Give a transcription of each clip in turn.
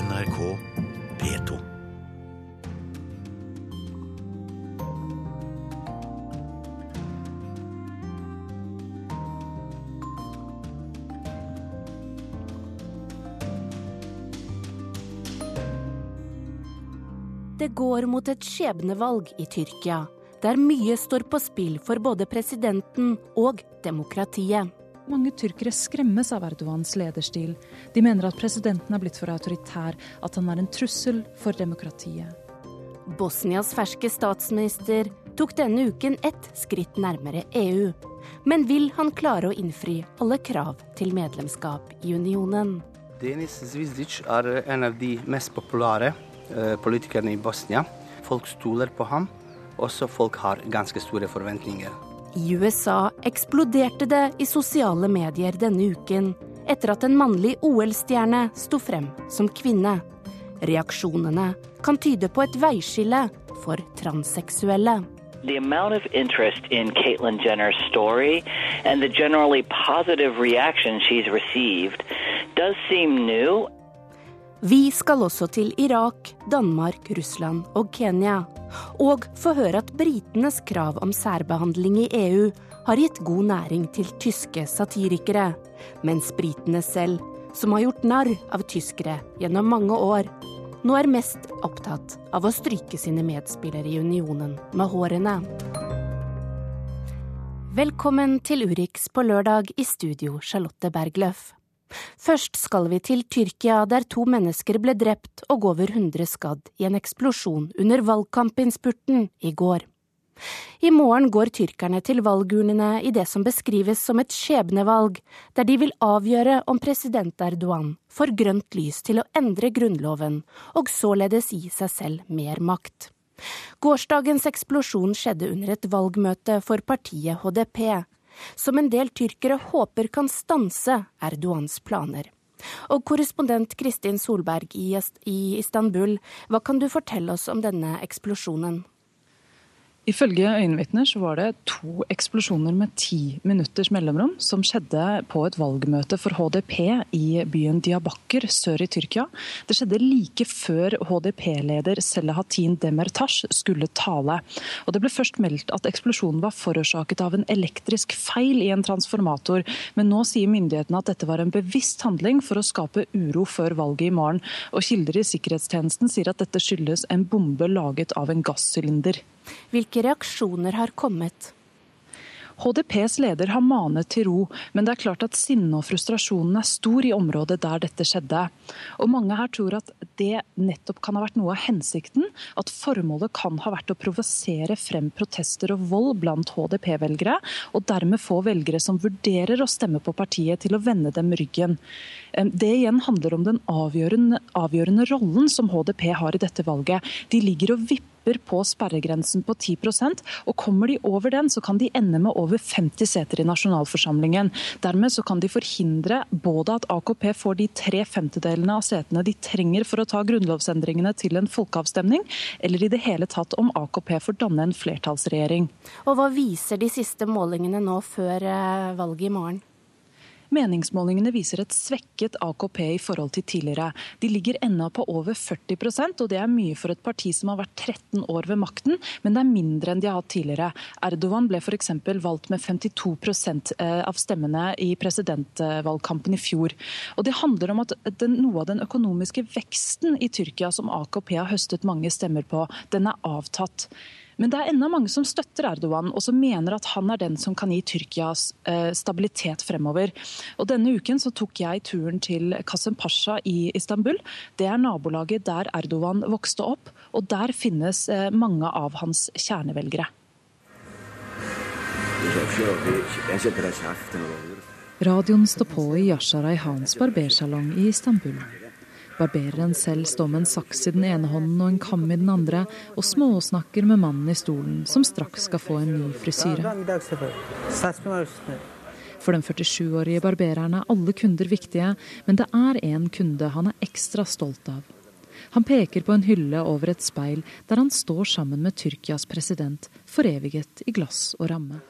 NRK P2. Det går mot et skjebnevalg i Tyrkia, der mye står på spill for både presidenten og demokratiet. Mange tyrkere skremmes av Erdogans lederstil. De mener at presidenten er blitt for autoritær, at han er en trussel for demokratiet. Bosnias ferske statsminister tok denne uken ett skritt nærmere EU. Men vil han klare å innfri alle krav til medlemskap i unionen? Denis Zvizdic er en av de mest populære eh, politikerne i Bosnia. Folk stoler på ham, også folk har ganske store forventninger. I USA eksploderte det i sosiale medier denne uken etter at en mannlig OL-stjerne sto frem som kvinne. Reaksjonene kan tyde på et veiskille for transseksuelle. The amount of interest in Caitlyn Jenner's story and the generally positive reaction she's received does seem new. Vi skal også til Irak, Danmark, Russland og Kenya. Og få høre at britenes krav om særbehandling i EU har gitt god næring til tyske satirikere. Mens britene selv, som har gjort narr av tyskere gjennom mange år, nå er mest opptatt av å stryke sine medspillere i unionen med hårene. Velkommen til Urix på lørdag i studio, Charlotte Bergløff. Først skal vi til Tyrkia, der to mennesker ble drept og over 100 skadd i en eksplosjon under valgkampinnspurten i går. I morgen går tyrkerne til valgurnene i det som beskrives som et skjebnevalg, der de vil avgjøre om president Erdogan får grønt lys til å endre grunnloven, og således gi seg selv mer makt. Gårsdagens eksplosjon skjedde under et valgmøte for partiet HDP, som en del tyrkere håper kan stanse Erdogans planer. Og korrespondent Kristin Solberg i Istanbul, hva kan du fortelle oss om denne eksplosjonen? Ifølge øyenvitner så var det to eksplosjoner med ti minutters mellomrom som skjedde på et valgmøte for HDP i byen Diyarbakir sør i Tyrkia. Det skjedde like før HDP-leder Selahattin Demirtas skulle tale. Og Det ble først meldt at eksplosjonen var forårsaket av en elektrisk feil i en transformator, men nå sier myndighetene at dette var en bevisst handling for å skape uro før valget i morgen. Og Kilder i sikkerhetstjenesten sier at dette skyldes en bombe laget av en gassylinder. Hvilke reaksjoner har kommet? HDPs leder har manet til ro, men det er klart at sinnet og frustrasjonen er stor i området der dette skjedde. Og Mange her tror at det nettopp kan ha vært noe av hensikten. At formålet kan ha vært å provosere frem protester og vold blant HDP-velgere, og dermed få velgere som vurderer å stemme på partiet, til å vende dem ryggen. Det igjen handler om den avgjørende, avgjørende rollen som HDP har i dette valget. De ligger og vipper vipper på sperregrensen på 10% og kommer de over den, så kan de ende med over 50 seter i nasjonalforsamlingen. Dermed så kan de forhindre både at AKP får de tre femtedelene av setene de trenger for å ta grunnlovsendringene til en folkeavstemning, eller i det hele tatt om AKP får danne en flertallsregjering. Og Hva viser de siste målingene nå før eh, valget i morgen? Meningsmålingene viser et svekket AKP i forhold til tidligere. De ligger ennå på over 40% og det er mye for et parti som har vært 13 år ved makten, men det er mindre enn de har hatt tidligere. Erdogan ble f.eks. valgt med 52 eh, av stemmene i presidentvalgkampen i fjor. Og Det handler om at den, noe av den økonomiske veksten i Tyrkia som AKP har høstet mange stemmer på, den er avtatt. Men det er ennå mange som støtter Erdogan, og som mener at han er den som kan gi Tyrkias eh, stabilitet fremover. Og Denne uken så tok jeg turen til Kasem Pasha i Istanbul. Det er nabolaget der Erdogan vokste opp, og der finnes eh, mange av hans kjernevelgere. Radioen står på i Yasharai Hans barbersalong i Istanbul. Barbereren selv står med en saks i den ene hånden og en kam i den andre, og småsnakker med mannen i stolen, som straks skal få en ny frisyre. For den 47-årige barbereren er alle kunder viktige, men det er én kunde han er ekstra stolt av. Han peker på en hylle over et speil der han står sammen med Tyrkias president, foreviget i glass og ramme.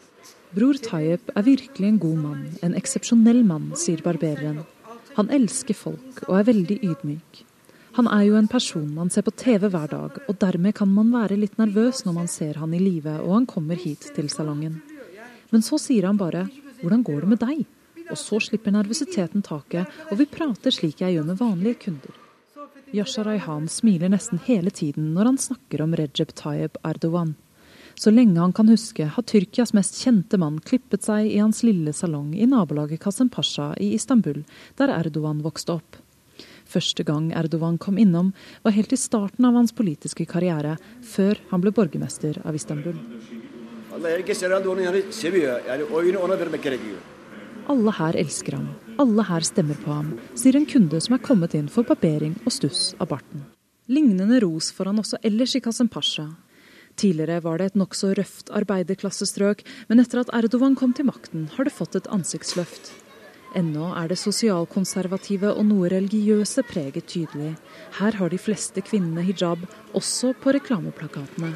Bror Tayyip er virkelig en god mann, en eksepsjonell mann, sier barbereren. Han elsker folk og er veldig ydmyk. Han er jo en person man ser på TV hver dag, og dermed kan man være litt nervøs når man ser han i live og han kommer hit til salongen. Men så sier han bare 'hvordan går det med deg?' Og så slipper nervøsiteten taket, og vi prater slik jeg gjør med vanlige kunder. Yasha Rayhan smiler nesten hele tiden når han snakker om Recep Tayyip Erdogan. Så lenge han kan huske, har Tyrkias mest kjente mann klippet seg i hans lille salong i nabolaget Kasem Pasha i Istanbul, der Erdogan vokste opp. Første gang Erdogan kom innom, var helt i starten av hans politiske karriere, før han ble borgermester av Istanbul. Alle her elsker ham, alle her stemmer på ham, sier en kunde som er kommet inn for barbering og stuss av barten. Lignende ros får han også ellers i Kasem Pasha. Tidligere var det et nokså røft arbeiderklassestrøk, men etter at Erdogan kom til makten, har det fått et ansiktsløft. Ennå er det sosialkonservative og noe religiøse preget tydelig. Her har de fleste kvinnene hijab, også på reklameplakatene.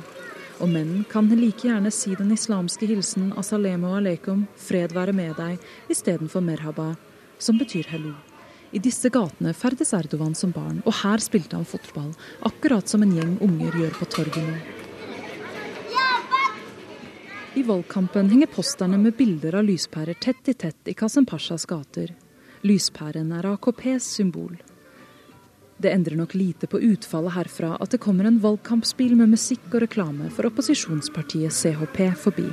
Og menn kan like gjerne si den islamske hilsen 'assalemu aleikum', 'fred være med deg', istedenfor 'merhaba', som betyr hello. I disse gatene ferdes Erdogan som barn, og her spilte han fotball, akkurat som en gjeng unger gjør på torget nå. I valgkampen henger posterne med bilder av lyspærer tett i tett i Kasem Pashas gater. Lyspæren er AKPs symbol. Det endrer nok lite på utfallet herfra at det kommer en valgkampsbil med musikk og reklame for opposisjonspartiet CHP forbi.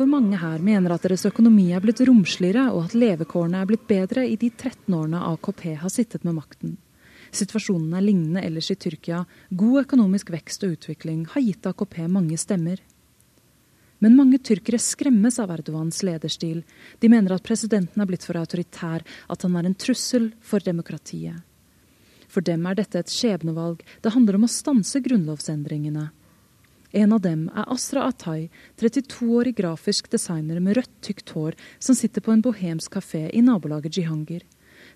For mange her mener at deres økonomi er blitt romsligere, og at levekårene er blitt bedre i de 13 årene AKP har sittet med makten. Situasjonen er lignende ellers i Tyrkia. God økonomisk vekst og utvikling har gitt AKP mange stemmer. Men mange tyrkere skremmes av Erdogans lederstil. De mener at presidenten er blitt for autoritær, at han er en trussel for demokratiet. For dem er dette et skjebnevalg. Det handler om å stanse grunnlovsendringene. En av dem er Asra Atay, 32-årig grafisk designer med rødt, tykt hår, som sitter på en bohemsk kafé i nabolaget Jihangir.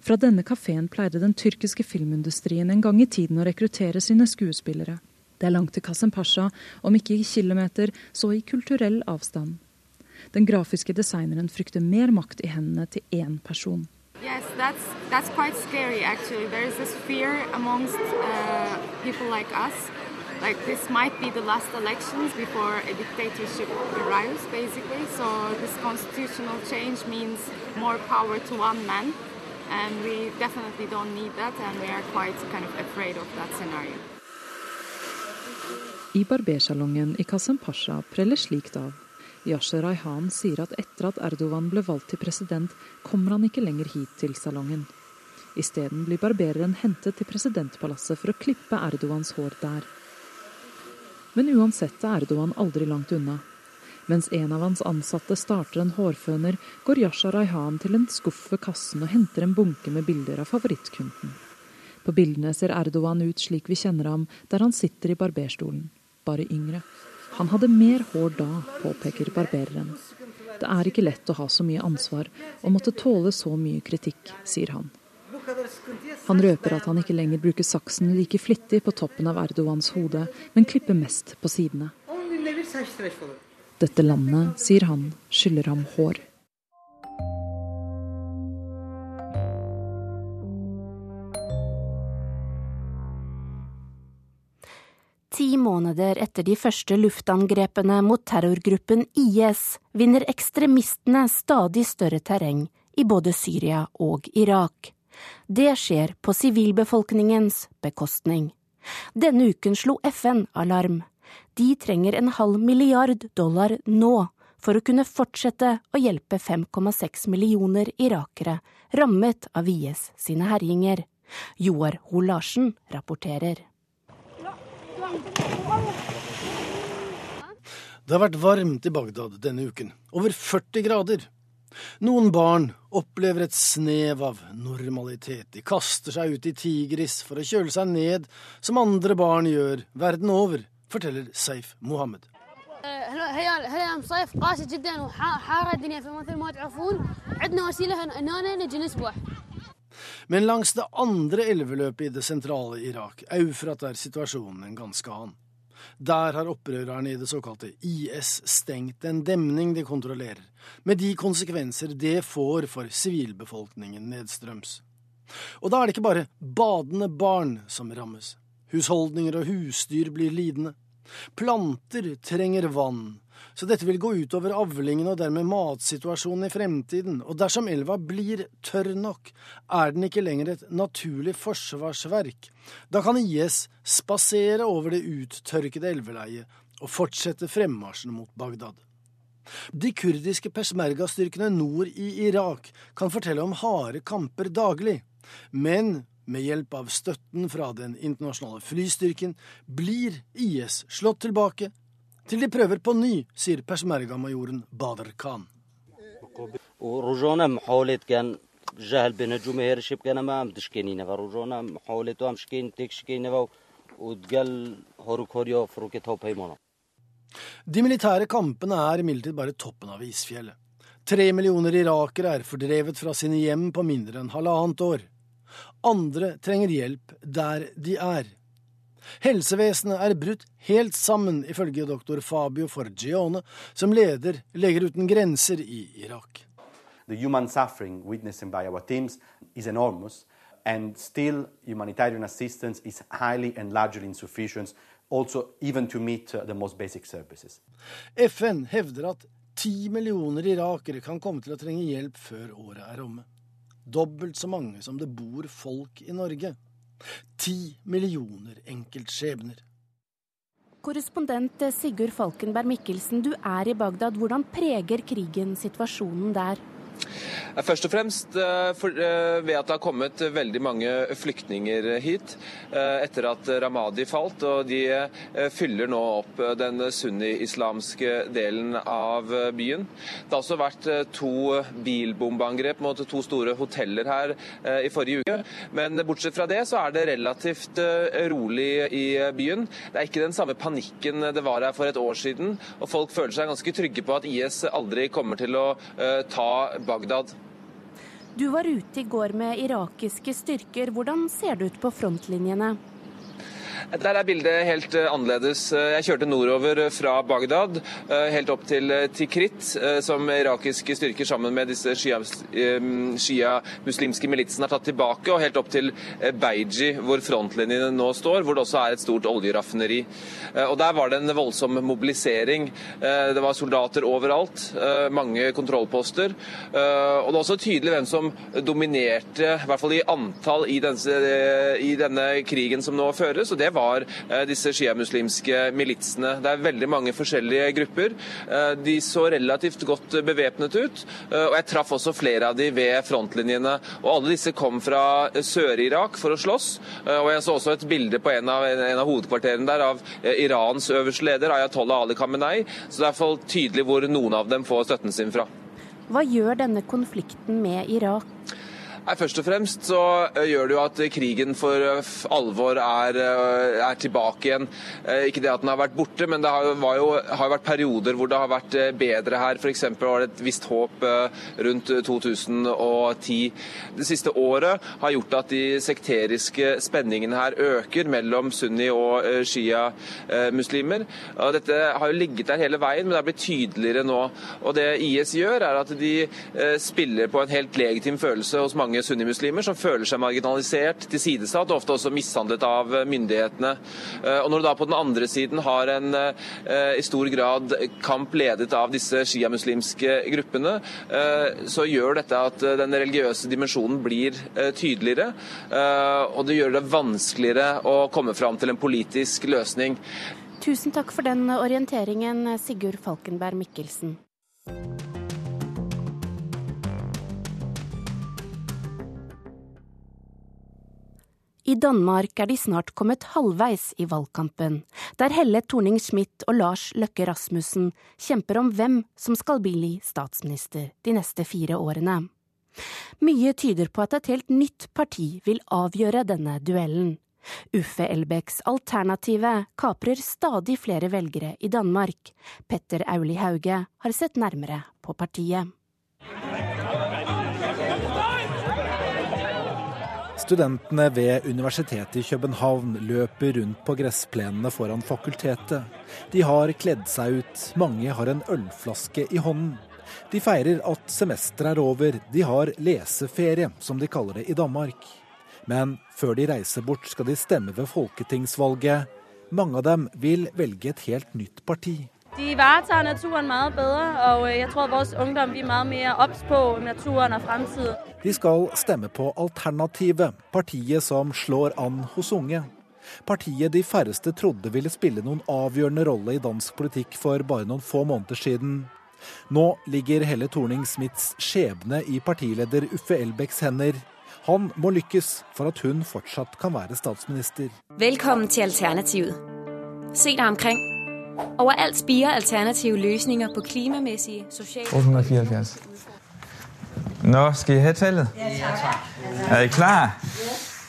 Fra denne kafeen pleide den tyrkiske filmindustrien en gang i tiden å rekruttere sine skuespillere. Det er langt til Kasem Pasha, om ikke i kilometer, så i kulturell avstand. Den grafiske designeren frykter mer makt i hendene til én person. Yes, that's that's quite scary. Actually, there is this fear amongst uh, people like us. Like this might be the last elections before a dictatorship arrives, basically. So this constitutional change means more power to one man. And we definitely don't need that, and we are quite kind of afraid of that scenario. I barbersalongen i Kassem Pasha preller slikt av. Yasher Raihan sier at etter at Erdogan ble valgt til president, kommer han ikke lenger hit til salongen. Isteden blir barbereren hentet til presidentpalasset for å klippe Erdogans hår der. Men uansett er Erdogan aldri langt unna. Mens en av hans ansatte starter en hårføner, går Yasha Raihan til en skuff ved kassen og henter en bunke med bilder av favorittkunden. På bildene ser Erdogan ut slik vi kjenner ham, der han sitter i barberstolen, bare yngre. Han hadde mer hår da, påpeker barbereren. Det er ikke lett å ha så mye ansvar og måtte tåle så mye kritikk, sier han. Han røper at han ikke lenger bruker saksen like flittig på toppen av Erdogans hode, men klipper mest på sidene. Dette landet, sier han, skylder ham hår. Ti måneder etter de første luftangrepene mot terrorgruppen IS vinner ekstremistene stadig større terreng i både Syria og Irak. Det skjer på sivilbefolkningens bekostning. Denne uken slo FN alarm. De trenger en halv milliard dollar nå for å kunne fortsette å hjelpe 5,6 millioner irakere rammet av IS sine herjinger. Joar Ho Larsen rapporterer. Det har vært varmt i Bagdad denne uken. Over 40 grader. Noen barn opplever et snev av normalitet. De kaster seg ut i tigris for å kjøle seg ned, som andre barn gjør verden over forteller Seif Mohammed. Men langs det andre elveløpet i det sentrale Irak, Eufrat, er situasjonen en ganske annen. Der har opprørerne i det såkalte IS stengt en demning de kontrollerer, med de konsekvenser det får for sivilbefolkningen nedstrøms. Og da er det ikke bare badende barn som rammes. Husholdninger og husdyr blir lidende. Planter trenger vann, så dette vil gå utover avlingen og dermed matsituasjonen i fremtiden, og dersom elva blir tørr nok, er den ikke lenger et naturlig forsvarsverk. Da kan IS spasere over det uttørkede elveleiet og fortsette fremmarsjen mot Bagdad. De kurdiske peshmerga-styrkene nord i Irak kan fortelle om harde kamper daglig, men med hjelp av støtten fra den internasjonale flystyrken blir IS slått tilbake til de prøver på ny, sier persmerga-majoren Bader Khan. De militære kampene er imidlertid bare toppen av isfjellet. Tre millioner irakere er fordrevet fra sine hjem på mindre enn halvannet år. Andre trenger hjelp der de er. Helsevesenet er brutt helt sammen, ifølge doktor Fabio Forgione, som leder Leger uten grenser i Irak. The human suffering witnessed by our teams is enormous, and still humanitarian assistance is highly and largely insufficient, also even to meet uh, the most basic services. FN hevder at ti millioner irakere kan komme til å trenge hjelp før året er omme. Dobbelt så mange som det bor folk i Norge. Ti millioner enkeltskjebner. Korrespondent Sigurd Falkenberg Mikkelsen, du er i Bagdad. Hvordan preger krigen situasjonen der? Først og fremst eh, eh, ved at det har kommet veldig mange flyktninger hit eh, etter at Ramadi falt. og De fyller nå opp den sunni-islamske delen av byen. Det har også vært to bilbombeangrep mot to store hoteller her i forrige uke. Men bortsett fra det så er det relativt rolig i byen. Det er ikke den samme panikken det var her for et år siden. Og folk føler seg ganske trygge på at IS aldri kommer til å ta Bagdad. Du var ute i går med irakiske styrker. Hvordan ser det ut på frontlinjene? Der er bildet helt eh, annerledes. Jeg kjørte nordover fra Bagdad, eh, helt opp til eh, Tikrit, som irakiske styrker sammen med disse shia-muslimske militsene har tatt tilbake, og helt opp til Beiji, hvor frontlinjene nå står, hvor det også er et stort oljeraffineri. Og Der var det en voldsom mobilisering. Det var soldater overalt, mange kontrollposter. Og det er også tydelig hvem som dominerte, i hvert fall i antall, i denne krigen som nå føres. og det var eh, disse sjiamuslimske militsene. Det er veldig mange forskjellige grupper. Eh, de så relativt godt bevæpnet ut, eh, og jeg traff også flere av de ved frontlinjene. Og Alle disse kom fra Sør-Irak for å slåss. og Jeg så også et bilde på en av, en av hovedkvarterene der av Irans øverste leder, Ayatollah Ali Khamenei. Så det er iallfall tydelig hvor noen av dem får støtten sin fra. Hva gjør denne konflikten med Irak? Nei, Først og fremst så eh, gjør det jo at krigen for eh, alvor er, eh, er, tilbake igjen. Ikke det at den har vært borte, men det har jo, har vært perioder hvor det har vært bedre her. F.eks. var det et visst håp rundt 2010. Det siste året har gjort at de sekteriske spenningene her øker mellom sunni- og shia-muslimer. Dette har jo ligget der hele veien, men det har blitt tydeligere nå. Og Det IS gjør, er at de spiller på en helt legitim følelse hos mange mange sunnimuslimer som føler seg marginalisert, tilsidesatt og ofte også mishandlet av myndighetene. Eh, og Når du da på den andre siden har en eh, i stor grad kamp ledet av disse sjiamuslimske gruppene, eh, så gjør dette at den religiøse dimensjonen blir tydeligere. Og det gjør det vanskeligere å komme fram til en politisk løsning. Tusen takk for den orienteringen, Sigurd Falkenberg Mikkelsen. I Danmark er de snart kommet halvveis i valgkampen, der Helle Thorning-Schmidt og Lars Løkke Rasmussen kjemper om hvem som skal bli statsminister de neste fire årene. Mye tyder på at et helt nytt parti vil avgjøre denne duellen. Uffe Elbecks Alternative kaprer stadig flere velgere i Danmark. Petter Auli Hauge har sett nærmere på partiet. Studentene ved Universitetet i København løper rundt på gressplenene foran fakultetet. De har kledd seg ut, mange har en ølflaske i hånden. De feirer at semesteret er over, de har leseferie, som de kaller det i Danmark. Men før de reiser bort, skal de stemme ved folketingsvalget. Mange av dem vil velge et helt nytt parti. De varetager naturen meget bedre, og jeg tror vores ungdom blir meget mer ops på naturen og fremtiden. De skal stemme på Alternativet, partiet som slår an hos unge. Partiet de færreste trodde ville spille noen avgjørende rolle i dansk politikk for bare noen få måneder siden. Nå ligger Helle Thorning-Smiths skjebne i partileder Uffe Elbecks hender. Han må lykkes for at hun fortsatt kan være statsminister. Velkommen til Alternativet. Se deg omkring. Overalt spirer alternative løsninger på klimamæssige, sosiale 874. Nå, skal I ha tallet? Er I klar?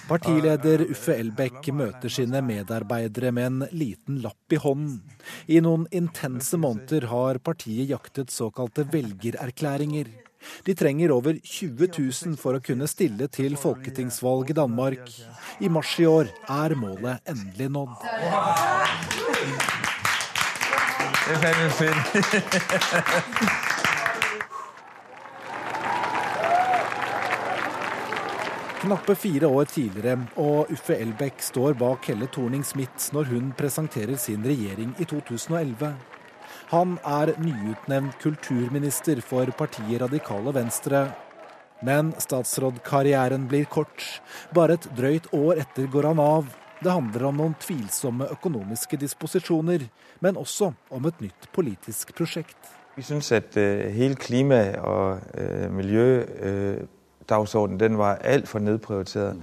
Partileder Uffe Elbekk møter sine medarbeidere med en liten lapp i hånden. I noen intense måneder har partiet jaktet såkalte velgererklæringer. De trenger over 20 000 for å kunne stille til folketingsvalg i Danmark. I mars i år er målet endelig nådd. Det er. Knappe fire år tidligere, og Uffe Elbæk står bak Helle Thorning-Smith når hun presenterer sin regjering i 2011. Han er nyutnevnt kulturminister for partiet Radikale Venstre. Men statsrådkarrieren blir kort. Bare et drøyt år etter går han av det handler om noen tvilsomme økonomiske disposisjoner, men også om et nytt politisk prosjekt. Vi syns at uh, hele klima- og uh, miljødagsordenen var altfor nedprioritert.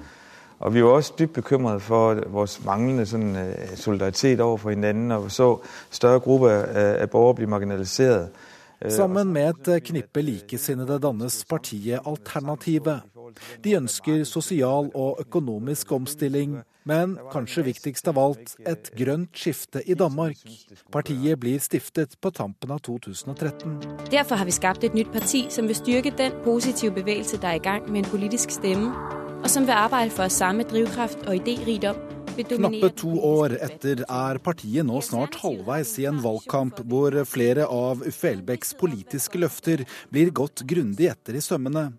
Og vi var også dypt bekymret for vår manglende sånn, solidaritet overfor hverandre, og så større grupper av borgere bli marginalisert. Sammen med et knippe likesinnede dannes partiet Alternativet. De ønsker sosial og økonomisk omstilling, men kanskje viktigst av alt et grønt skifte i Danmark. Partiet blir stiftet på tampen av 2013. Derfor har vi skapt et nytt parti som vil styrke den positive bevegelse der er i gang med en politisk stemme, og som vil arbeide for samme drivkraft og idérikdom Knappe to år etter er partiet nå snart halvveis i en valgkamp hvor flere av Uffe Elbecks politiske løfter blir gått grundig etter i sømmene.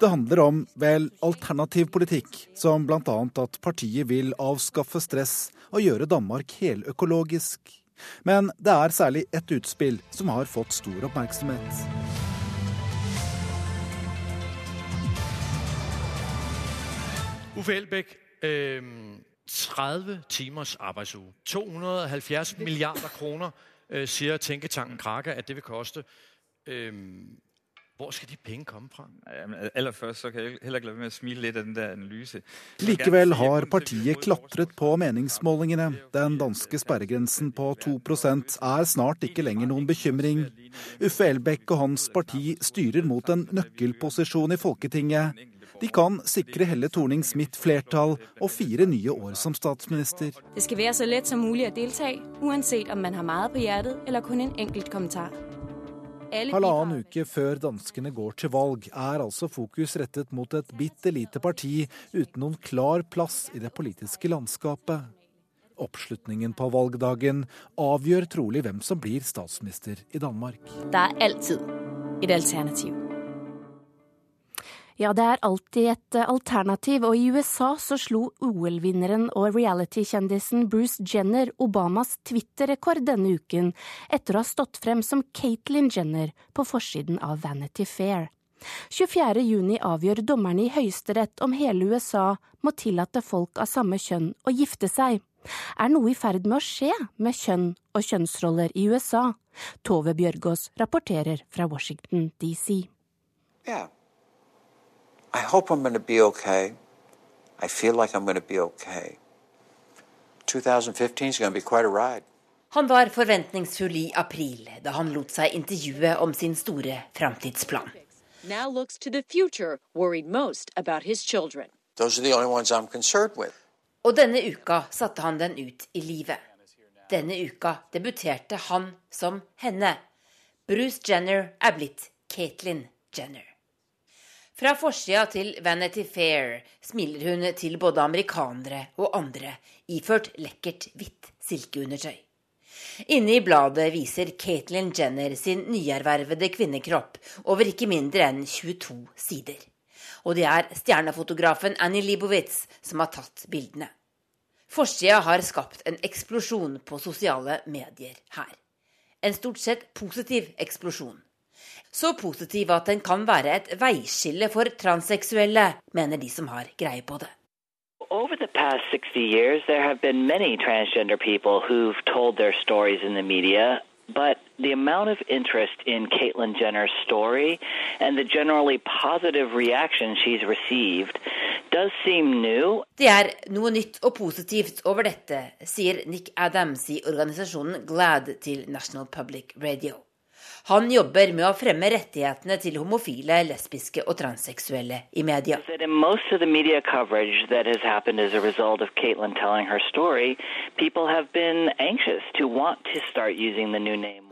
Det handler om, vel, alternativ politikk, som bl.a. at partiet vil avskaffe stress og gjøre Danmark heløkologisk. Men det er særlig ett utspill som har fått stor oppmerksomhet. Uffe Elbæk, øh, 30 timers arbeidsuke. 270 milliarder kroner, øh, sier tenketanken Krake at det vil koste. Øh, hvor skal de penge komme fra? aller først så kan jeg heller ikke med å smile litt av den der analyse. Likevel har partiet klatret på meningsmålingene. Den danske sperregrensen på 2% er snart ikke lenger noen bekymring. Uffe Elbæk og hans parti styrer mot en nøkkelposisjon i Folketinget. De kan sikre Helle Thorning-Smith flertall og fire nye år som statsminister. Det skal være så lett som mulig å delta, uansett om man har mye på hjertet eller kun en enkelt kommentar. Halvannen uke før danskene går til valg, er altså fokus rettet mot et bitte lite parti uten noen klar plass i det politiske landskapet. Oppslutningen på valgdagen avgjør trolig hvem som blir statsminister i Danmark. Det er alltid et alternativ. Ja, det er alltid et alternativ, og i USA så slo OL-vinneren og reality-kjendisen Bruce Jenner Obamas Twitter-rekord denne uken, etter å ha stått frem som Caitlyn Jenner på forsiden av Vanity Fair. 24. juni avgjør dommerne i Høyesterett om hele USA må tillate folk av samme kjønn å gifte seg. Er noe i ferd med å skje med kjønn og kjønnsroller i USA? Tove Bjørgaas rapporterer fra Washington DC. Yeah. I hope I'm going to be okay. I feel like I'm going to be okay. 2015 is going to be quite a ride. Han var forventningsfull i april da han lot seg intervjue om sin store framtidsplan. Og denne uka satte han den ut i livet. Denne uka debuterte han som henne. Bruce Jenner er blitt Caitlyn Jenner. Fra forsida til Vanity Fair smiler hun til både amerikanere og andre iført lekkert hvitt silkeundertøy. Inne i bladet viser Caitlyn Jenner sin nyervervede kvinnekropp over ikke mindre enn 22 sider. Og det er stjernefotografen Annie Leibowitz som har tatt bildene. Forsida har skapt en eksplosjon på sosiale medier her. En stort sett positiv eksplosjon. Så positiv at den kan være et veiskille for transseksuelle, mener de som har greie på det. Over the past 60 years, there have been many transgender people who've told their stories in the media, but the amount of interest in Caitlyn Jenner's story and the generally positive reaction she's received does seem new. Det er noe nytt og positivt over dette, sier Nick Adams i organisasjonen GLAD til National Public Radio. Han jobber med å fremme rettighetene til homofile, lesbiske og transseksuelle i media.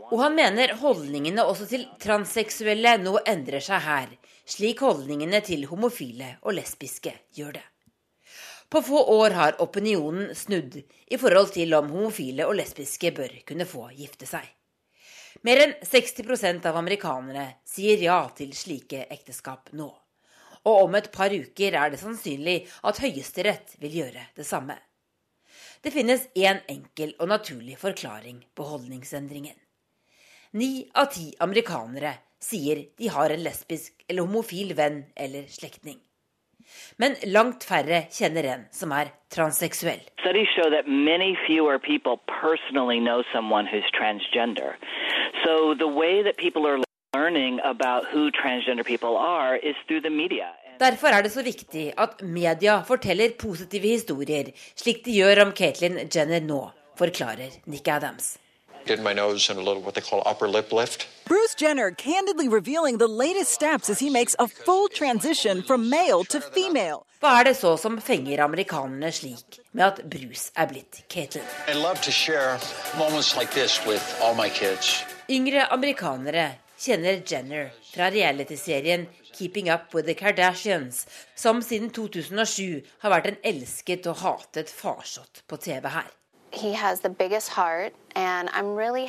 Og han mener holdningene også til transseksuelle nå endrer seg her, slik holdningene til homofile og lesbiske gjør det. På få år har opinionen snudd i forhold til om homofile og lesbiske bør kunne få gifte seg. Mer enn 60% av amerikanere sier ja til slike ekteskap nå. Og om et par uker er det sannsynlig at Høyesterett vil gjøre det samme. Det finnes én en enkel og naturlig forklaring på holdningsendringen. Ni av ti amerikanere sier de har en lesbisk eller homofil venn eller slektning. Men langt færre kjenner en som er transseksuell. So the way that people are learning about who transgender people are is through the media. Derfor er det så viktig at media forteller positive historier, slik de gjør om Caitlyn Jenner nå, forklarer Nick Adams did my nose and a little what they call upper lip lift. Bruce Jenner candidly revealing the latest steps as he makes a full transition from male to female. Hva er det så som fenger amerikanerne slik med at Bruce er blitt Caitlyn? Like Yngre amerikanere kjenner Jenner fra realityserien Keeping Up With The Kardashians, som siden 2007 har vært en elsket og hatet farsott på TV her. Really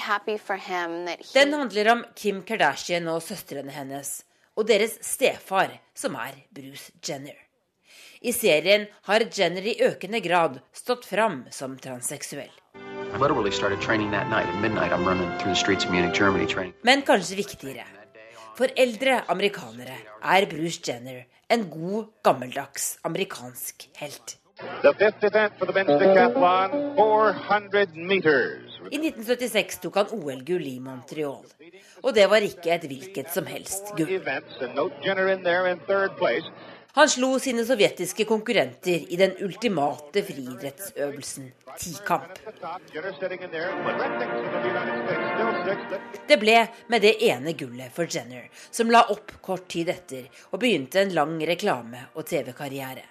Den handler om Kim Kardashian og søstrene hennes, og deres stefar, som er Bruce Jenner. I serien har Jenner i økende grad stått fram som transseksuell. Men kanskje viktigere. For eldre amerikanere er Bruce Jenner en god, gammeldags amerikansk helt. The fifth event for the men's decathlon, 400 meters. I 1976 tok han OL-gull i Montreal. Og det var ikke et hvilket som helst gull. Han slo sine sovjetiske konkurrenter i den ultimate friidrettsøvelsen tikamp. Det ble med det ene gullet for Jenner, som la opp kort tid etter og begynte en lang reklame- og TV-karriere.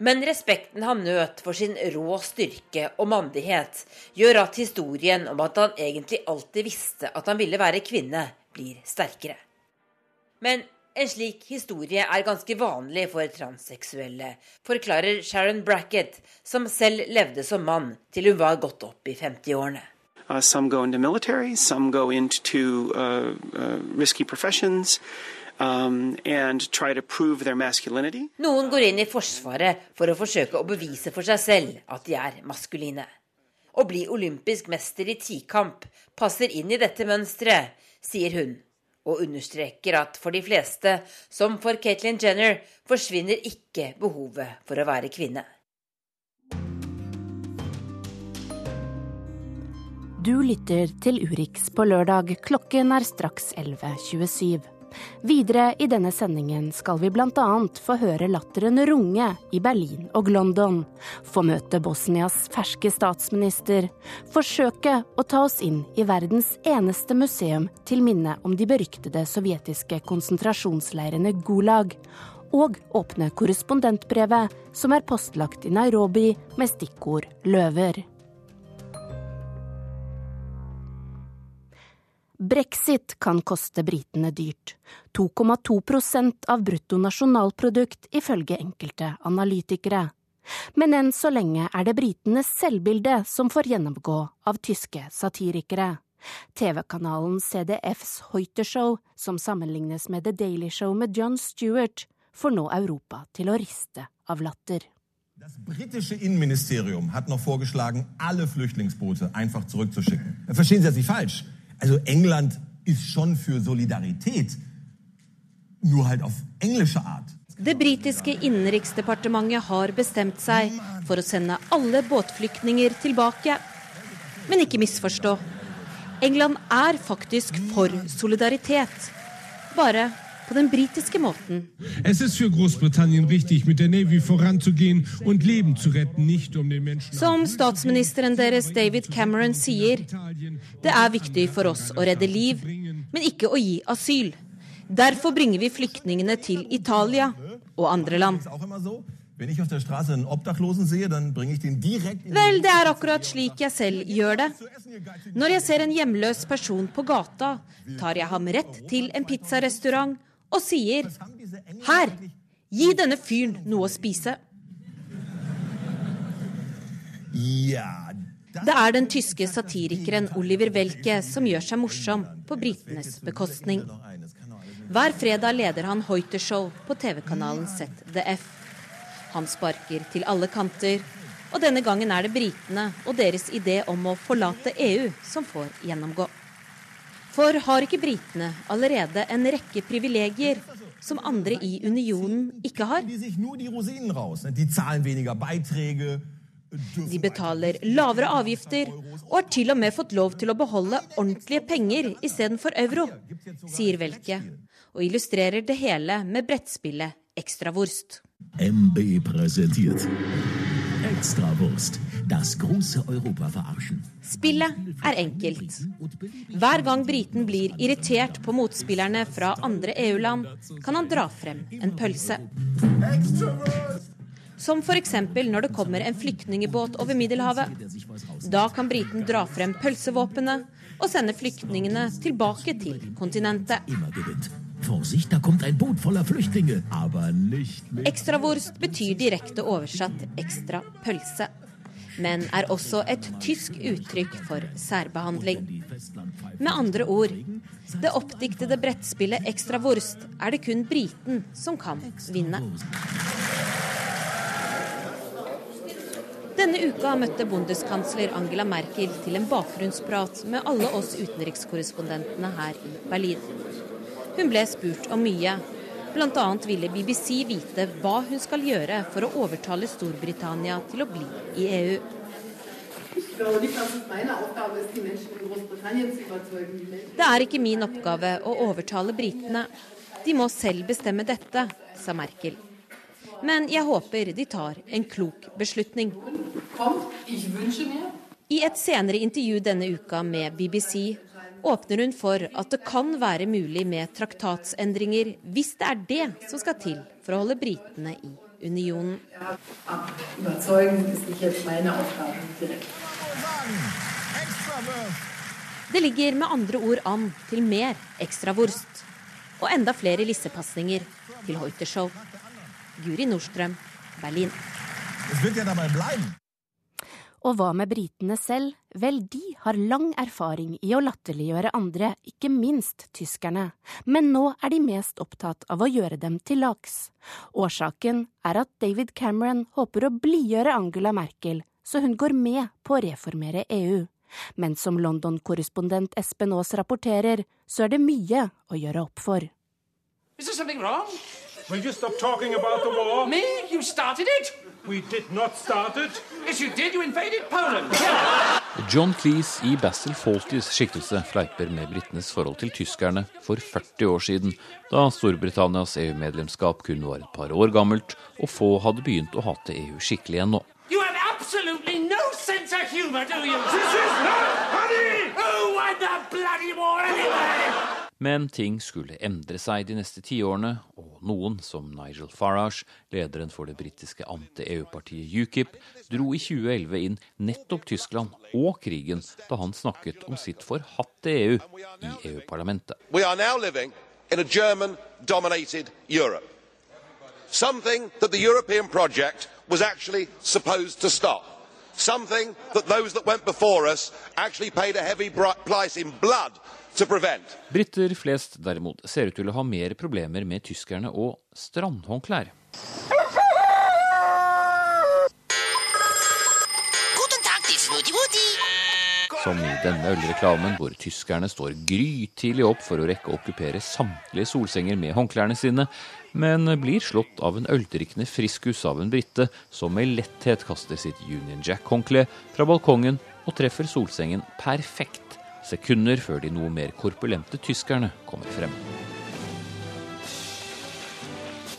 Men respekten han nøt for sin rå styrke og mandighet, gjør at historien om at han egentlig alltid visste at han ville være kvinne, blir sterkere. Men en slik historie er ganske vanlig for transseksuelle, forklarer Sharon Brackett, som selv levde som mann til hun var gått opp i 50-årene. Uh, some go into military, some go into uh, uh, risky professions. Um, Noen går inn i Forsvaret for å forsøke å bevise for seg selv at de er maskuline. Å bli olympisk mester i tikamp passer inn i dette mønsteret, sier hun, og understreker at for de fleste, som for Caitlyn Jenner, forsvinner ikke behovet for å være kvinne. Du lytter til Urix på lørdag. Klokken er straks 11.27. Videre i denne sendingen skal vi bl.a. få høre latteren runge i Berlin og London, få møte Bosnias ferske statsminister, forsøke å ta oss inn i verdens eneste museum til minne om de beryktede sovjetiske konsentrasjonsleirene Gulag, og åpne korrespondentbrevet som er postlagt i Nairobi med stikkord løver. Brexit kan koste britene dyrt. 2,2% av bruttonasjonalprodukt ifølge enkelte analytikere. Men enn så lenge er det britenes selvbilde som får gjennomgå av tyske satirikere. TV-kanalen CDFs Hoite-show, som sammenlignes med The Daily Show med John Stewart, får nå Europa til å riste av latter. Das britische Innenministerium hat noch alle Flüchtlingsboote einfach zurückzuschicken. Verstehen Sie das nicht falsch. Also England ist schon für Solidarität, nur halt auf englische Art. Det britiske innenriksdepartementet har bestemt seg for å sende alle båtflyktninger tilbake. Men ikke misforstå. England er faktisk for solidaritet. Bare på den britiske måten. Es ist für Großbritannien richtig, mit der Navy voranzugehen und Leben zu retten, nicht um den Menschen Som statsministeren deres David Cameron sier, det er viktig for oss å redde liv, men ikke å gi asyl. Derfor bringer vi flyktningene til Italia og andre land. Vel, det er akkurat slik jeg selv gjør det. Når jeg ser en hjemløs person på gata, tar jeg ham rett til en pizzarestaurant og sier Her, gi denne fyren noe å spise. Det er den tyske satirikeren Oliver Welke som gjør seg morsom på britenes bekostning. Hver fredag leder han Hoite-show på TV-kanalen ZDF. Han sparker til alle kanter, og denne gangen er det britene og deres idé om å forlate EU som får gjennomgå. For har ikke britene allerede en rekke privilegier som andre i unionen ikke har? De betaler lavere avgifter og har til og med fått lov til å beholde ordentlige penger istedenfor euro, sier Welke, og illustrerer det hele med brettspillet Ekstrawurst. MB präsentiert. Extrawurst. Das große Europa verarschen. Spillet er enkelt. Hver gang briten blir irritert på motspillerne fra andre EU-land, kan han dra frem en pølse. Som f.eks. når det kommer en flyktningebåt over Middelhavet. Da kan briten dra frem pølsevåpenet og sende flyktningene tilbake til kontinentet. Vorsicht, da kommt ein Boot voller Flüchtlinge. Aber nicht mit. Ekstrawurst betyr direkte oversatt ekstra pølse, men er også et tysk uttrykk for særbehandling. Med andre ord, det oppdiktede brettspillet Ekstrawurst er det kun briten som kan vinne. Denne uka møtte bondeskansler Angela Merkel til en bakgrunnsprat med alle oss utenrikskorrespondentene her i Berlin. Hun ble spurt om mye. Bl.a. ville BBC vite hva hun skal gjøre for å overtale Storbritannia til å bli i EU. Det er ikke min oppgave å overtale britene. De må selv bestemme dette, sa Merkel. Men jeg håper de tar en klok beslutning. I et senere intervju denne uka med BBC åpner hun for at det kan være mulig med traktatsendringer hvis det er det som skal til for å holde britene i unionen. Det ligger med andre ord an til mer ekstravorst. Og enda flere lissepasninger til Hoite-show. Guri Nordstrøm, Berlin. Og hva med britene selv? Vel, de har lang erfaring i å latterliggjøre andre, ikke minst tyskerne. Men nå er de mest opptatt av å gjøre dem til lags. Årsaken er at David Cameron håper å blidgjøre Angela Merkel, så hun går med på å reformere EU. Men som London-korrespondent Espen Aas rapporterer, så er det mye å gjøre opp for. Is there something wrong? Will you stop talking about the war? Me? You started it? We did not start it. Yes, you did. You invaded Poland. John Cleese i Basil Fawltys skikkelse fleiper med britenes forhold til tyskerne for 40 år siden, da Storbritannias EU-medlemskap kun var et par år gammelt, og få hadde begynt å hate EU skikkelig ennå. You have absolutely no sense of humor, do you? This is not funny! Who won the bloody war anyway? Men ting skulle endre seg de neste tiårene, og noen, som Nigel Farage, lederen for det britiske anti-EU-partiet UKIP, dro i 2011 inn nettopp Tyskland og krigen da han snakket om sitt forhatte EU i EU-parlamentet. Europe. Something that the European project was actually supposed to stop. Something that those that went before us actually paid a heavy price in blood Briter flest derimot ser ut til å ha mer problemer med tyskerne og strandhåndklær. Som i denne ølreklamen hvor tyskerne står grytidlig opp for å rekke å okkupere samtlige solsenger med håndklærne sine, men blir slått av en øldrikkende friskus av en brite som med letthet kaster sitt Union Jack-håndkle fra balkongen og treffer solsengen perfekt sekunder før de noe mer korpulente tyskerne kommer frem.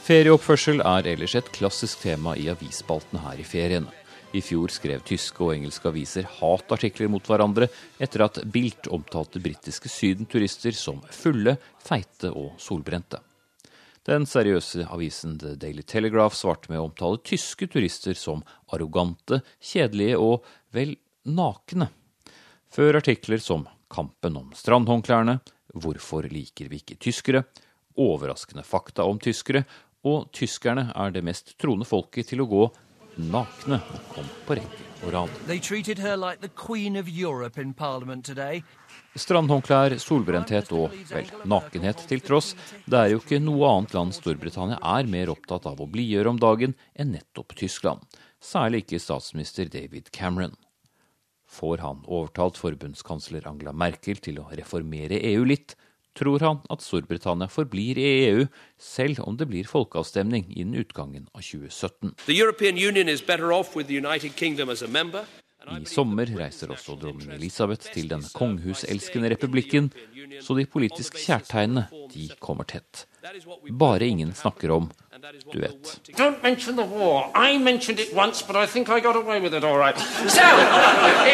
Ferieoppførsel er ellers et klassisk tema i avisspaltene her i feriene. I fjor skrev tyske og engelske aviser hatartikler mot hverandre etter at Bilt omtalte britiske sydenturister som fulle, feite og solbrente. Den seriøse avisen The Daily Telegraph svarte med å omtale tyske turister som arrogante, kjedelige og vel nakne. Før artikler som kampen om strandhåndklærne, hvorfor liker vi ikke tyskere, overraskende fakta om tyskere, og tyskerne er det mest troende folket til å gå nakne og kom på rekke og rad. Strandhåndklær, solbrenthet og vel, nakenhet til tross, det er jo ikke noe annet land Storbritannia er mer opptatt av å blidgjøre om dagen enn nettopp Tyskland. Særlig ikke statsminister David Cameron. Får han overtalt forbundskansler Angela Merkel til å reformere EU litt, tror han at Storbritannia forblir i EU, selv om det blir folkeavstemning innen utgangen av 2017. I sommer reiser også dronning Elisabeth til den konghuselskende republikken, så de politiske kjærtegnene de kommer tett. Bare ingen snakker om du vet. Don't mention the war. I mentioned it once, but I think I got away with it all right. So,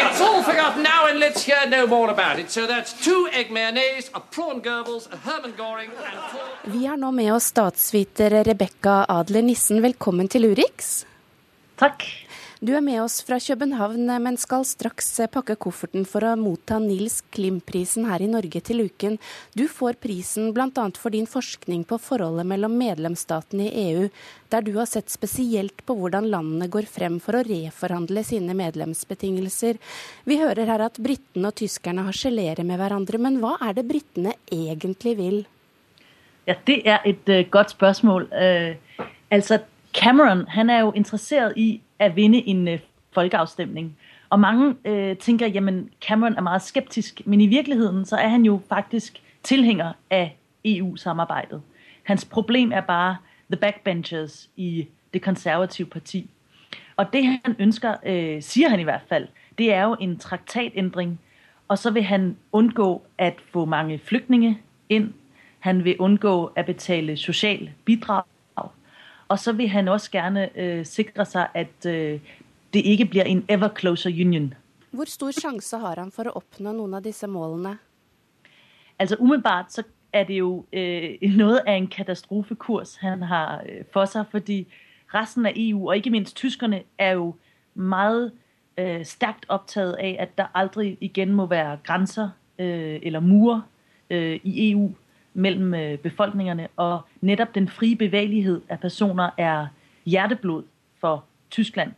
it's all forgotten now, and let's hear no more about it. So that's two egg mayonnaise, a prawn Goebbels, a Herman Goring and four... Vi har nå med oss statsviter Rebekka Adler Nissen. Velkommen til Urix. Takk. Du er med oss fra København, men skal straks pakke kofferten for å motta Nils Klim-prisen her i Norge til uken. Du får prisen bl.a. for din forskning på forholdet mellom medlemsstatene i EU, der du har sett spesielt på hvordan landene går frem for å reforhandle sine medlemsbetingelser. Vi hører her at britene og tyskerne harselerer med hverandre, men hva er det britene egentlig vil? Ja, Det er et uh, godt spørsmål. Uh, altså, Cameron han er jo interessert i at vinde en øh, folkeafstemning. Og mange øh, tænker, jamen Cameron er meget skeptisk, men i virkeligheden så er han jo faktisk tilhænger af EU-samarbejdet. Hans problem er bare the backbenchers i det konservative parti. Og det han ønsker, øh, siger han i hvert fald, det er jo en traktatændring, og så vil han undgå at få mange flygtninge ind. Han vil undgå at betale social bidrag og så vil han også gerne øh, sikre seg at øh, det ikke blir en ever closer union. Hvor stor sjanse har han for å oppnå noen av disse målene? Altså Umiddelbart så er det jo øh, noe av en katastrofekurs han har øh, for seg. Fordi resten av EU, og ikke minst tyskerne, er jo meget øh, sterkt opptatt av at der aldri igjen må være grenser øh, eller murer øh, i EU mellom øh, befolkningene. Og nettopp den frie bevegelighet av personer er hjerteblod for Tyskland.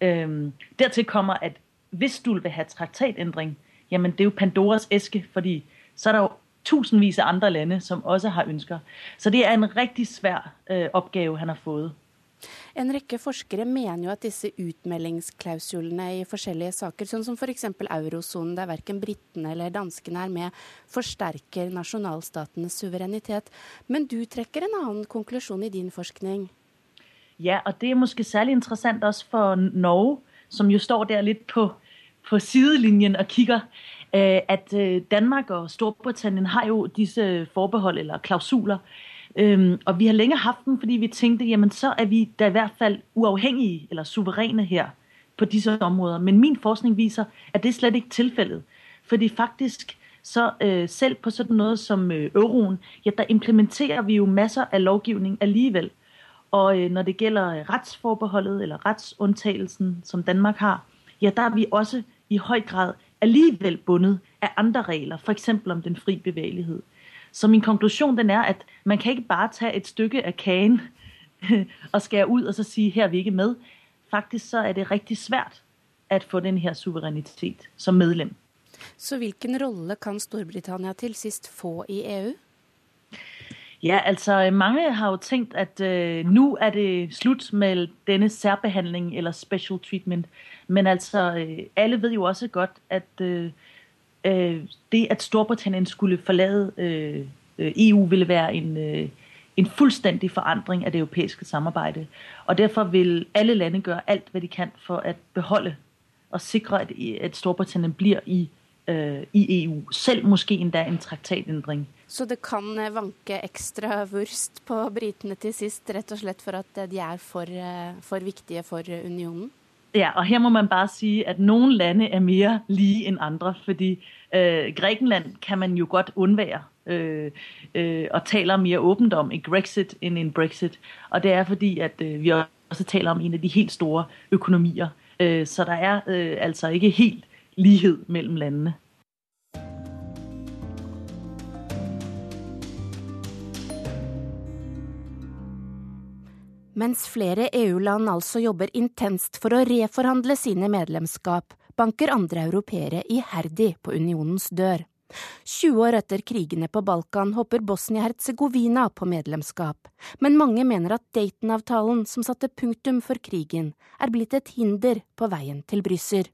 Øhm, dertil kommer at hvis du vil ha traktatendring, jamen det er jo Pandoras eske, fordi så er det jo tusenvis av andre lande som også har ønsker. Så det er en riktig svær øh, oppgave han har fått. En rekke forskere mener jo at disse utmeldingsklausulene i forskjellige saker, sånn som f.eks. eurosonen, der verken britene eller danskene er med, forsterker nasjonalstatenes suverenitet. Men du trekker en annen konklusjon i din forskning? Ja, og det er måske særlig interessant også for Norge, som jo står der litt på, på sidelinjen og kikker. Øh, at øh, Danmark og Storbritannia har jo disse forbehold eller klausuler Øhm, og vi har lenge haft den, fordi vi tenkte jamen så er vi da i hvert fall uafhængige eller suveræne her på disse områder. Men min forskning viser at det er slett ikke tilfellet. Fordi faktisk så øh, selv på sådan noget som øh, euroen, ja, der implementerer vi jo masser af lovgivning alligevel. Og øh, når det gælder retsforbeholdet eller retsundtagelsen, som Danmark har, ja, der er vi også i høj grad alligevel bundet af andre regler, for eksempel om den fri bevægelighed. Så min konklusjon den er, at man kan ikke bare ta et stykke av kagen og skære ut og så si her er vi ikke med. Faktisk så er det riktig svært at få den her suverænitet som medlem. Så hvilken rolle kan Storbritannia til sist få i EU? Ja, altså mange har jo tenkt at øh, nå er det slutt med denne særbehandling eller special treatment. Men altså, øh, alle vet jo også godt, at øh, øh det, at Storbritannien skulle forlade øh, EU, ville være en, øh, en fuldstændig forandring av det europæiske samarbeidet. Og derfor vil alle lande gøre alt, hvad de kan for at beholde og sikre, at, Storbritannien bliver i, øh, i EU. Selv måske endda en traktatændring. Så det kan vanke ekstra vurst på britene til sist, rett og slett for at de er for, for viktige for unionen? Ja, og her må man bare sige, at nogle lande er mere lige end andre, fordi øh, Grækenland kan man jo godt undvære øh, øh, og taler mere åbent om en Grexit end en Brexit. Og det er fordi, at øh, vi også taler om en af de helt store økonomier. Øh, så der er øh, altså ikke helt lighed mellem landene. Mens flere EU-land altså jobber intenst for å reforhandle sine medlemskap, banker andre europeere iherdig på unionens dør. 20 år etter krigene på Balkan hopper Bosnia-Hercegovina på medlemskap, men mange mener at Dayton-avtalen som satte punktum for krigen, er blitt et hinder på veien til Brussel.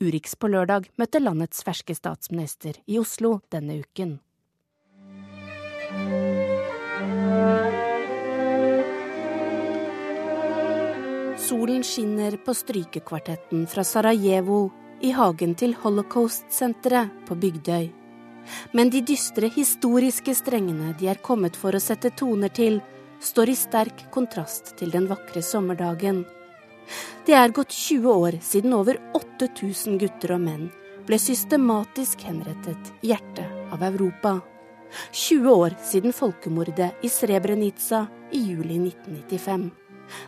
Urix på lørdag møtte landets ferske statsminister i Oslo denne uken. Solen skinner på strykekvartetten fra Sarajevo i hagen til Holocaust-senteret på Bygdøy. Men de dystre historiske strengene de er kommet for å sette toner til, står i sterk kontrast til den vakre sommerdagen. Det er gått 20 år siden over 8000 gutter og menn ble systematisk henrettet i hjertet av Europa. 20 år siden folkemordet i Srebrenica i juli 1995.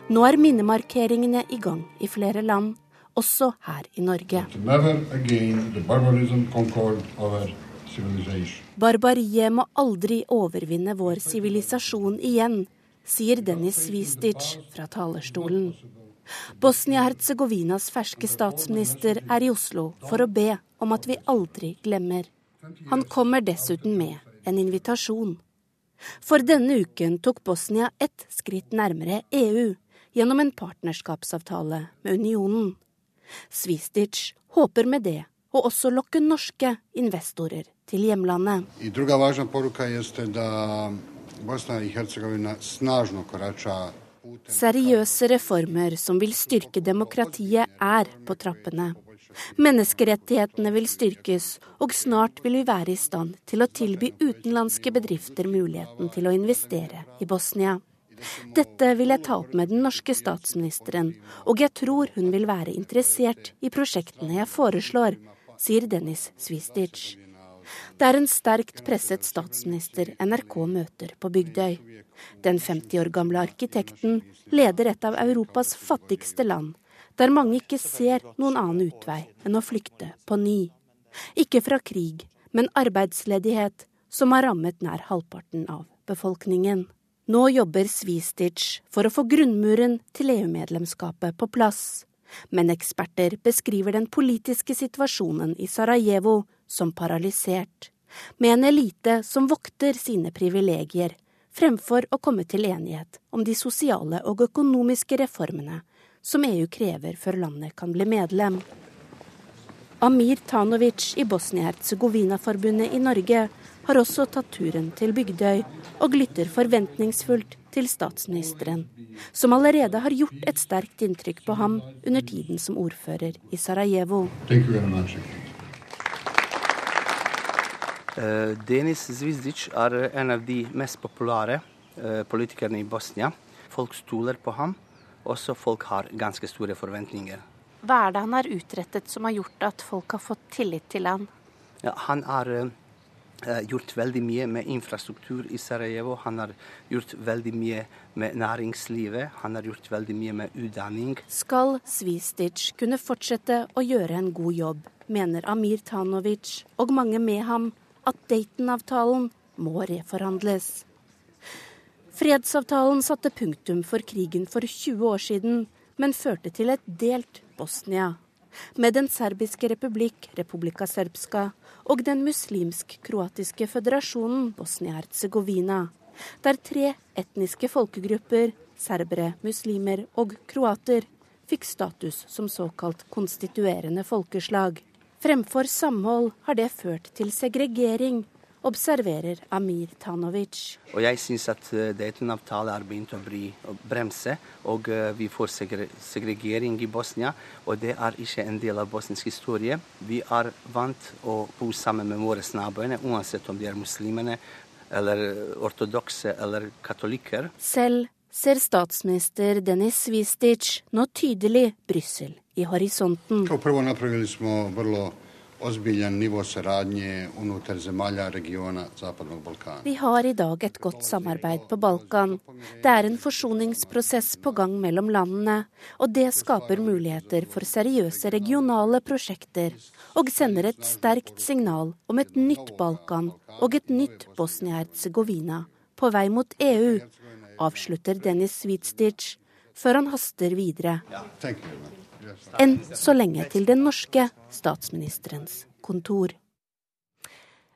Nå er minnemarkeringene i gang i flere land, også her i Norge. Barbariet må aldri overvinne vår sivilisasjon igjen, sier Dennis Svistic fra talerstolen. Bosnia-Hercegovinas ferske statsminister er i Oslo for å be om at vi aldri glemmer. Han kommer dessuten med en invitasjon. For denne uken tok Bosnia ett skritt nærmere EU gjennom en partnerskapsavtale med unionen. Svistic håper med det å også lokke norske investorer til hjemlandet. Seriøse reformer som vil styrke demokratiet, er på trappene. Menneskerettighetene vil styrkes, og snart vil vi være i stand til å tilby utenlandske bedrifter muligheten til å investere i Bosnia. Dette vil jeg ta opp med den norske statsministeren, og jeg tror hun vil være interessert i prosjektene jeg foreslår, sier Dennis Svistic. Det er en sterkt presset statsminister NRK møter på Bygdøy. Den 50 år gamle arkitekten leder et av Europas fattigste land, der mange ikke ser noen annen utvei enn å flykte på ny. Ikke fra krig, men arbeidsledighet, som har rammet nær halvparten av befolkningen. Nå jobber Svistic for å få grunnmuren til EU-medlemskapet på plass. Men eksperter beskriver den politiske situasjonen i Sarajevo som paralysert, med en elite som vokter sine privilegier, fremfor å komme til enighet om de sosiale og økonomiske reformene som EU krever før landet kan bli medlem. Amir Tanovic i Bosnia-Hercegovina-forbundet i Norge har også tatt turen til Bygdøy og lytter forventningsfullt til statsministeren, som allerede har gjort et sterkt inntrykk på ham under tiden som ordfører i Sarajevo. Uh, Denis Zvizdic er en av de mest populære uh, politikerne i Bosnia. Folk stoler på ham, også folk har ganske store forventninger. Hva er det han har utrettet som har gjort at folk har fått tillit til han? Ja, han har uh, gjort veldig mye med infrastruktur i Sarajevo. Han har gjort veldig mye med næringslivet. Han har gjort veldig mye med utdanning. Skal Svistic kunne fortsette å gjøre en god jobb, mener Amir Tanovic og mange med ham at Dayton-avtalen må reforhandles. Fredsavtalen satte punktum for krigen for 20 år siden, men førte til et delt Bosnia. Med Den serbiske republikk, Republika Serbska, og den muslimsk-kroatiske føderasjonen Bosnia-Hercegovina, der tre etniske folkegrupper, serbere, muslimer og kroater, fikk status som såkalt konstituerende folkeslag. Fremfor samhold har det ført til segregering observerer Amir Tanovic. Og Jeg syns at eh, Dayton-avtalen har begynt å, bli, å bremse, og uh, vi får segregering i Bosnia. Og det er ikke en del av bosnisk historie. Vi er vant å bo sammen med våre naboer, uansett om de er muslimene eller ortodokse eller katolikker. Selv ser statsminister Denis Svistic nå tydelig Brussel i horisonten. Vrlo ozbiljan nivo saradnje unutar zemalja regiona Zapadnog Balkana. Vi har i dag et godt samarbeid på Balkan. Det er en forsoningsprosess på gang mellom landene, og det skaper muligheter for seriøse regionale prosjekter, og sender et sterkt signal om et nytt Balkan og et nytt Bosnia-Hercegovina på vei mot EU, avslutter Dennis Svitstic før han haster videre. Ja, enn så lenge til den norske statsministerens kontor.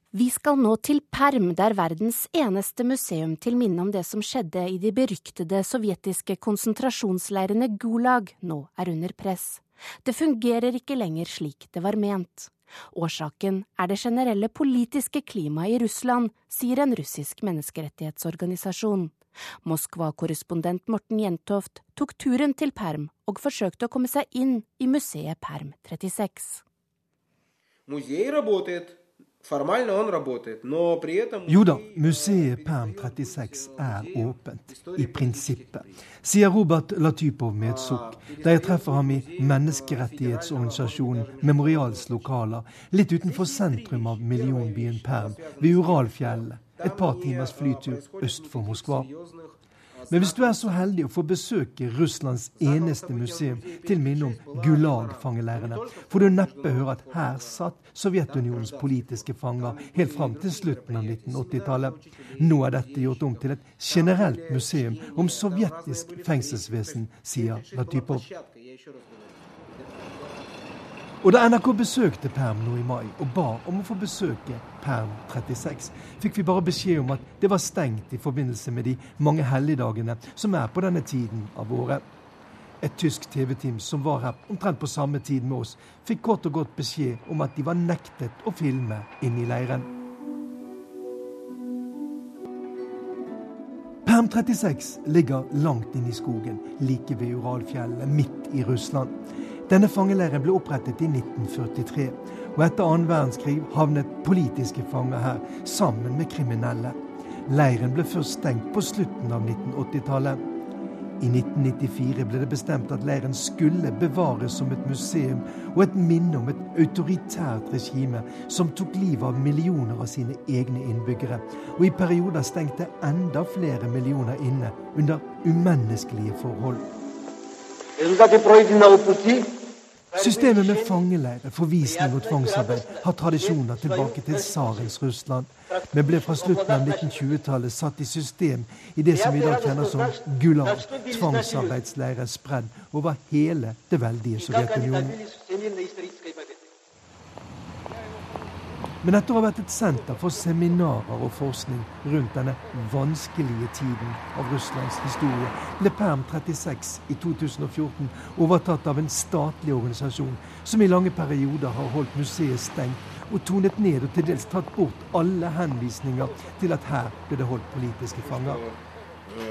Vi skal nå til Perm, der verdens eneste museum til minne om det som skjedde i de beryktede sovjetiske konsentrasjonsleirene Gulag, nå er under press. Det fungerer ikke lenger slik det var ment. Årsaken er det generelle politiske klimaet i Russland, sier en russisk menneskerettighetsorganisasjon. Moskva-korrespondent Morten Jentoft tok turen til Perm og forsøkte å komme seg inn i museet Perm 36. Jo da, museet Perm 36 er åpent, i prinsippet, sier Robert Latypov med et sukk, da jeg treffer ham i menneskerettighetsorganisasjonen Memorials lokaler, litt utenfor sentrum av millionbyen Perm, ved Uralfjellet et par timers flytur øst for Moskva. Men hvis du er så heldig å få besøke Russlands eneste museum til minne om Gulag-fangeleirene, får du neppe høre at her satt Sovjetunionens politiske fanger helt fram til slutten av 1980-tallet. Nå er dette gjort om til et generelt museum om sovjetisk fengselsvesen, sier Latypov. Og da NRK besøkte Perm nå i mai og ba om å få besøke Perm 36, fikk vi bare beskjed om at det var stengt i forbindelse med de mange helligdagene som er på denne tiden av året. Et tysk TV-team som var her omtrent på samme tid med oss, fikk kort og godt beskjed om at de var nektet å filme inne i leiren. Perm 36 ligger langt inne i skogen, like ved Uralfjellet, midt i Russland. Denne fangeleiren ble opprettet i 1943, og etter annen verdenskrig havnet politiske fanger her sammen med kriminelle. Leiren ble først stengt på slutten av 1980-tallet. I 1994 ble det bestemt at leiren skulle bevares som et museum og et minne om et autoritært regime som tok livet av millioner av sine egne innbyggere, og i perioder stengte enda flere millioner inne under umenneskelige forhold. Systemet med fangeleirer, forvisning og tvangsarbeid har tradisjoner tilbake til tsarens Russland, men ble fra slutten av 1920-tallet satt i system i det som vi i dag kjenner som Gulag, tvangsarbeidsleirer spredd over hele det veldige Sovjetunionen Men etter å ha vært et senter for seminarer og forskning rundt denne vanskelige tiden av Russlands historie, ble Perm 36 i 2014 overtatt av en statlig organisasjon som i lange perioder har holdt museet stengt og tonet ned og til dels tatt bort alle henvisninger til at her ble det holdt politiske fanger.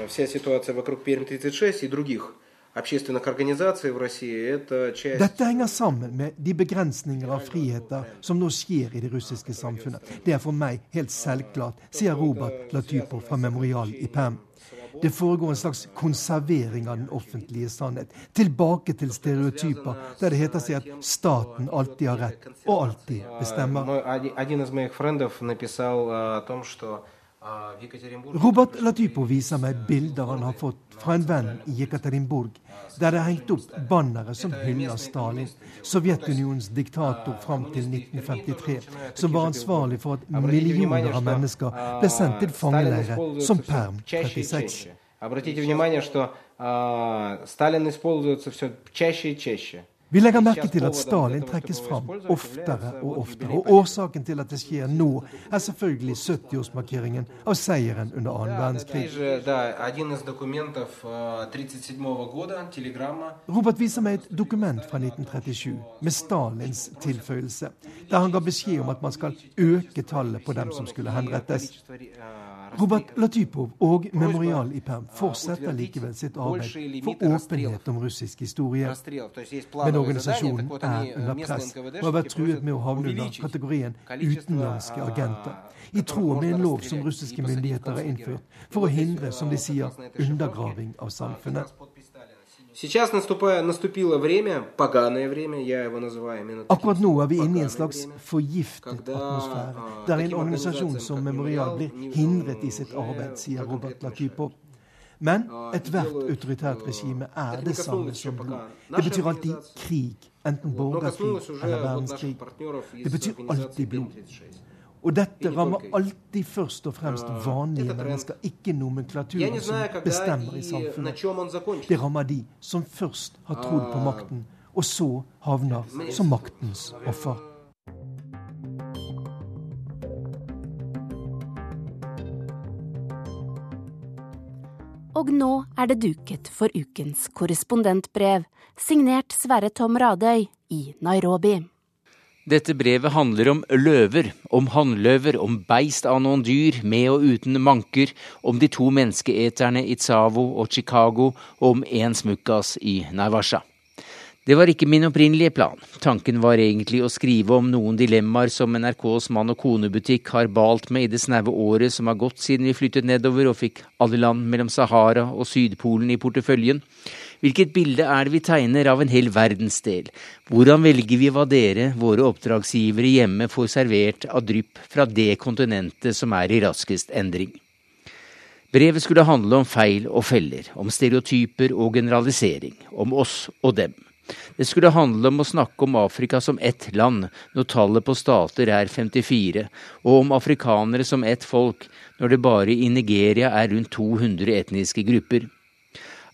Вся ситуация вокруг Перм 36 и других dette henger sammen med de begrensninger av friheter som nå skjer i det russiske samfunnet. Det er for meg helt selvklart, sier Robert Latypov fra Memorial i Perm. Det foregår en slags konservering av den offentlige sannhet. Tilbake til stereotyper der det heter seg at staten alltid har rett og alltid bestemmer. Robert Latypo viser meg bilder han har fått fra en venn i Jekaterinburg, der det er hengt opp bannere som hyller Stalin, Sovjetunionens diktator fram til 1953, som var ansvarlig for at millioner av mennesker ble sendt til fangeleirer som Perm 36. Обратите внимание, что э, Сталин используется все чаще и чаще. Vi legger merke til at Stalin trekkes fram oftere og oftere. Og årsaken til at det skjer nå, er selvfølgelig 70-årsmarkeringen av seieren under annen verdenskrig. Robert viser meg et dokument fra 1937 med Stalins tilføyelse, der han ga beskjed om at man skal øke tallet på dem som skulle henrettes. Robert Latypov og Memorial i Perm fortsetter likevel sitt arbeid for åpenhet om russisk historie. Men organisasjonen er under press og har vært truet med å havne under kategorien utenlandske agenter. I tråd med en lov som russiske myndigheter har innført for å hindre, som de sier, undergraving av samfunnet. Akkurat nå er vi inne i en slags forgiftet atmosfære, der en organisasjon som Memorial blir hindret i sitt arbeid, sier Robert Latypov. Men ethvert autoritært regime er det samme som blod. Det betyr alltid krig, enten borgerkrig eller verdenskrig. Det betyr alltid blod. Og dette rammer alltid først og fremst vanlige mennesker, ikke nomenklaturen som bestemmer i samfunnet. Det rammer de som først har trodd på makten, og så havner som maktens offer. Og nå er det duket for ukens korrespondentbrev, signert Sverre Tom Radøy i Nairobi. Dette brevet handler om løver, om hannløver, om beist av noen dyr, med og uten manker, om de to menneskeeterne i Tsavo og Chicago, og om én smukkas i Naivasha. Det var ikke min opprinnelige plan. Tanken var egentlig å skrive om noen dilemmaer som NRKs mann og kone-butikk har balt med i det snaue året som har gått siden vi flyttet nedover og fikk alle land mellom Sahara og Sydpolen i porteføljen. Hvilket bilde er det vi tegner av en hel verdensdel? Hvordan velger vi hva dere, våre oppdragsgivere hjemme, får servert av drypp fra det kontinentet som er i raskest endring? Brevet skulle handle om feil og feller, om stereotyper og generalisering, om oss og dem. Det skulle handle om å snakke om Afrika som ett land, når tallet på stater er 54, og om afrikanere som ett folk, når det bare i Nigeria er rundt 200 etniske grupper.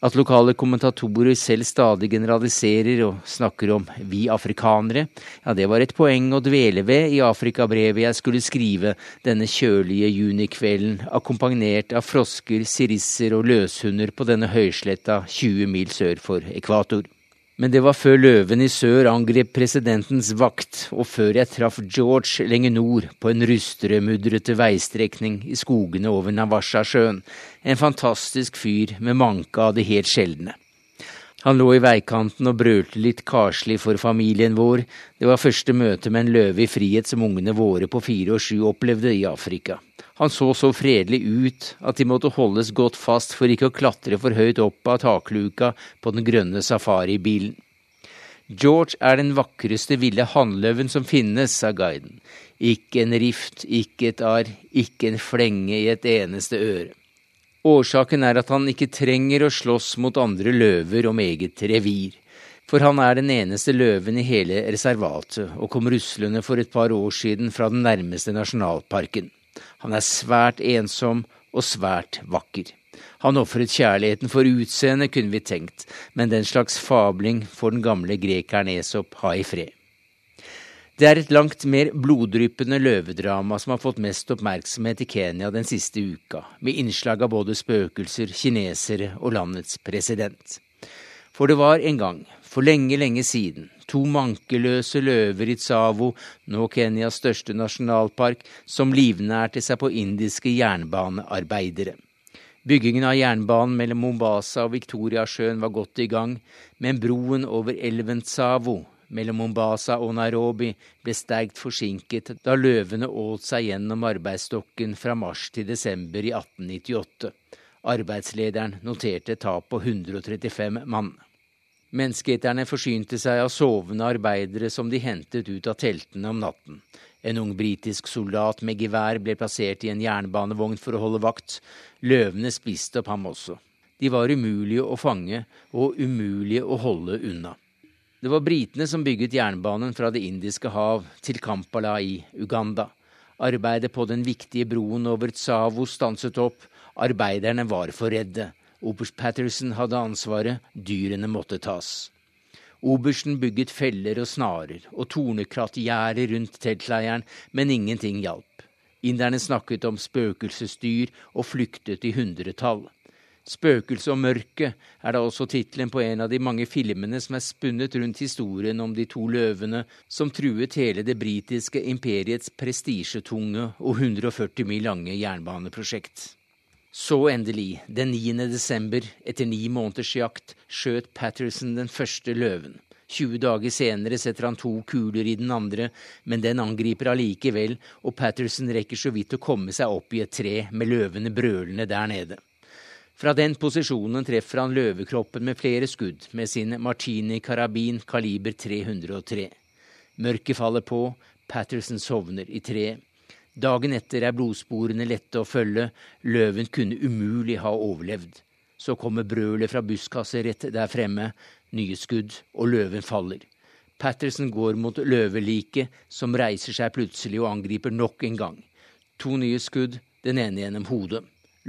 At lokale kommentatorer selv stadig generaliserer og snakker om 'vi afrikanere', ja, det var et poeng å dvele ved i Afrikabrevet jeg skulle skrive denne kjølige junikvelden, akkompagnert av frosker, sirisser og løshunder på denne høysletta 20 mil sør for ekvator. Men det var før løven i sør angrep presidentens vakt, og før jeg traff George lenger nord på en rustremudrete veistrekning i skogene over Navasha-sjøen, en fantastisk fyr med manke av det helt sjeldne. Han lå i veikanten og brølte litt karslig for familien vår, det var første møte med en løve i frihet som ungene våre på fire og sju opplevde i Afrika. Han så så fredelig ut at de måtte holdes godt fast for ikke å klatre for høyt opp av takluka på den grønne safaribilen. George er den vakreste ville hannløven som finnes, sa guiden. Ikke en rift, ikke et arr, ikke en flenge i et eneste øre. Årsaken er at han ikke trenger å slåss mot andre løver om eget revir. For han er den eneste løven i hele reservatet, og kom ruslende for et par år siden fra den nærmeste nasjonalparken. Han er svært ensom og svært vakker. Han ofret kjærligheten for utseendet, kunne vi tenkt, men den slags fabling får den gamle grekeren Esop ha i fred. Det er et langt mer bloddryppende løvedrama som har fått mest oppmerksomhet i Kenya den siste uka, med innslag av både spøkelser, kinesere og landets president. For det var en gang, for lenge, lenge siden, to mankeløse løver i Tsavo, nå Kenyas største nasjonalpark, som livnærte seg på indiske jernbanearbeidere. Byggingen av jernbanen mellom Mombasa og Viktoriasjøen var godt i gang, men broen over elven Tsavo mellom Mombasa og Nairobi ble sterkt forsinket da løvene åt seg gjennom arbeidsstokken fra mars til desember i 1898. Arbeidslederen noterte tap på 135 mann. Menneskeeterne forsynte seg av sovende arbeidere som de hentet ut av teltene om natten. En ung britisk soldat med gevær ble plassert i en jernbanevogn for å holde vakt. Løvene spiste opp ham også. De var umulige å fange og umulige å holde unna. Det var britene som bygget jernbanen fra Det indiske hav til Kampala i Uganda. Arbeidet på den viktige broen over Tsavo stanset opp. Arbeiderne var for redde. Oberst Patterson hadde ansvaret, dyrene måtte tas. Obersten bygget feller og snarer og tornekrattgjerder rundt teltleiren, men ingenting hjalp. Inderne snakket om spøkelsesdyr og flyktet i hundretall. Spøkelse og mørke er da også tittelen på en av de mange filmene som er spunnet rundt historien om de to løvene som truet hele det britiske imperiets prestisjetunge og 140 mil lange jernbaneprosjekt. Så endelig, den 9. desember, etter ni måneders jakt, skjøt Patterson den første løven. 20 dager senere setter han to kuler i den andre, men den angriper allikevel, og Patterson rekker så vidt å komme seg opp i et tre med løvene brølende der nede. Fra den posisjonen treffer han løvekroppen med flere skudd med sin Martini-karabin kaliber 303. Mørket faller på, Patterson sovner i treet. Dagen etter er blodsporene lette å følge, løven kunne umulig ha overlevd. Så kommer brølet fra buskaset rett der fremme, nye skudd, og løven faller. Patterson går mot løveliket, som reiser seg plutselig og angriper nok en gang. To nye skudd, den ene gjennom hodet.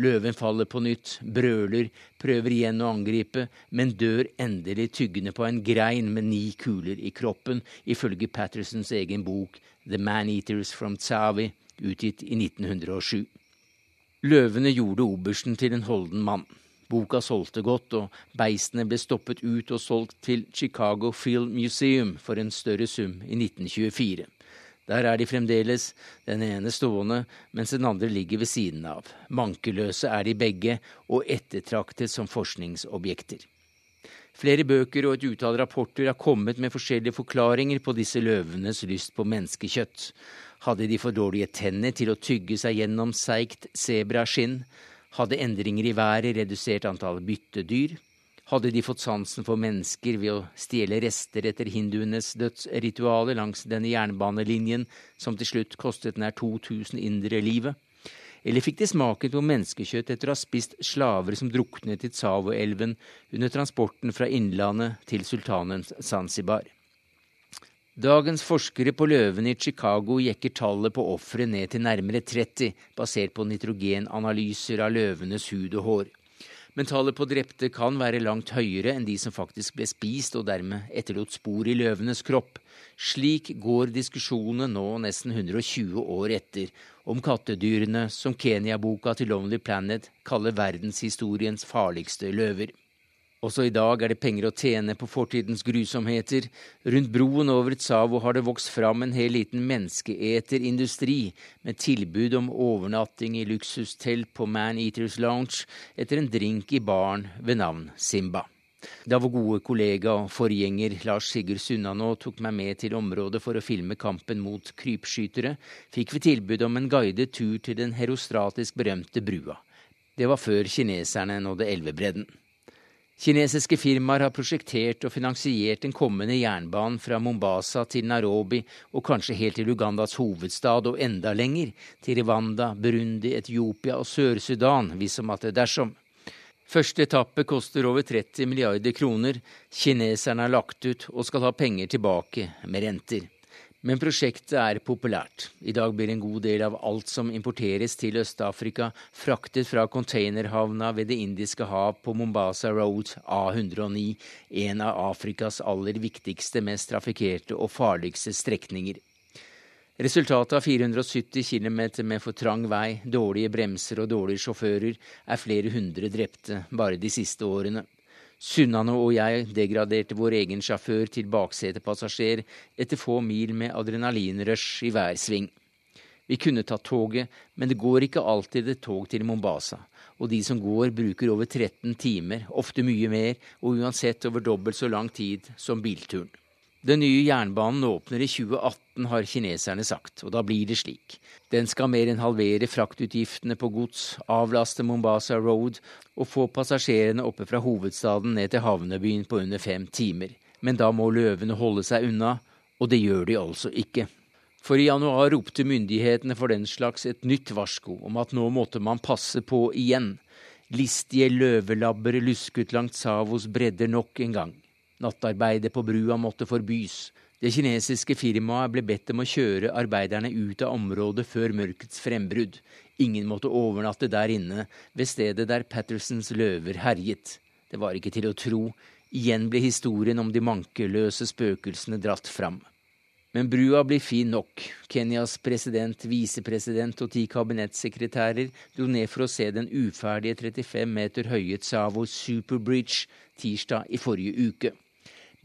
Løven faller på nytt, brøler, prøver igjen å angripe, men dør endelig tyggende på en grein med ni kuler i kroppen, ifølge Pattersons egen bok The Man-Eaters from Tsavi, utgitt i 1907. Løvene gjorde obersten til en holden mann. Boka solgte godt, og beistene ble stoppet ut og solgt til Chicago Field Museum for en større sum i 1924. Der er de fremdeles, den ene stående, mens den andre ligger ved siden av. Mankeløse er de begge, og ettertraktet som forskningsobjekter. Flere bøker og et utall rapporter har kommet med forskjellige forklaringer på disse løvenes lyst på menneskekjøtt. Hadde de for dårlige tenner til å tygge seg gjennom seigt sebraskinn? Hadde endringer i været redusert antall byttedyr? Hadde de fått sansen for mennesker ved å stjele rester etter hinduenes dødsritualer langs denne jernbanelinjen, som til slutt kostet nær 2000 indere livet? Eller fikk de smaken på menneskekjøtt etter å ha spist slaver som druknet i Tsavo-elven under transporten fra Innlandet til sultanens Zanzibar? Dagens forskere på løvene i Chicago jekker tallet på ofre ned til nærmere 30, basert på nitrogenanalyser av løvenes hud og hår. Men tallet på drepte kan være langt høyere enn de som faktisk ble spist og dermed etterlot spor i løvenes kropp. Slik går diskusjonene nå nesten 120 år etter om kattedyrene som Kenya-boka til Lonely Planet kaller verdenshistoriens farligste løver. Også i dag er det penger å tjene på fortidens grusomheter. Rundt broen over Tsavo har det vokst fram en hel liten menneskeeterindustri, med tilbud om overnatting i luksustelt på Man Eaters Lounge etter en drink i baren ved navn Simba. Da vår gode kollega og forgjenger Lars Sigurd Sunnanå tok meg med til området for å filme kampen mot krypskytere, fikk vi tilbud om en guidet tur til den herostratisk berømte brua. Det var før kineserne nådde elvebredden. Kinesiske firmaer har prosjektert og finansiert den kommende jernbanen fra Mombasa til Nairobi og kanskje helt til Ugandas hovedstad og enda lenger, til Rwanda, Burundi, Etiopia og Sør-Sudan, hvis og at det dersom. Første etappe koster over 30 milliarder kroner. Kineserne har lagt ut og skal ha penger tilbake med renter. Men prosjektet er populært. I dag blir en god del av alt som importeres til Øst-Afrika, fraktet fra containerhavna ved Det indiske hav på Mombasa Road A109, en av Afrikas aller viktigste, mest trafikkerte og farligste strekninger. Resultatet av 470 km med for trang vei, dårlige bremser og dårlige sjåfører er flere hundre drepte bare de siste årene. Sunnane og jeg degraderte vår egen sjåfør til baksetepassasjer etter få mil med adrenalinrush i hver sving. Vi kunne tatt toget, men det går ikke alltid et tog til Mombasa, og de som går, bruker over 13 timer, ofte mye mer, og uansett over dobbelt så lang tid som bilturen. Den nye jernbanen åpner i 2018, har kineserne sagt, og da blir det slik. Den skal mer enn halvere fraktutgiftene på gods, avlaste Mombasa Road og få passasjerene oppe fra hovedstaden ned til havnebyen på under fem timer. Men da må løvene holde seg unna, og det gjør de altså ikke. For i januar ropte myndighetene for den slags et nytt varsko om at nå måtte man passe på igjen. Listige løvelabber lusket langs Savos bredder nok en gang. Nattarbeidet på brua måtte forbys. Det kinesiske firmaet ble bedt om å kjøre arbeiderne ut av området før mørkets frembrudd. Ingen måtte overnatte der inne, ved stedet der Pattersons løver herjet. Det var ikke til å tro. Igjen ble historien om de mankeløse spøkelsene dratt fram. Men brua blir fin nok. Kenyas president, visepresident og ti kabinettsekretærer dro ned for å se den uferdige 35 meter høye Tsavo Superbridge tirsdag i forrige uke.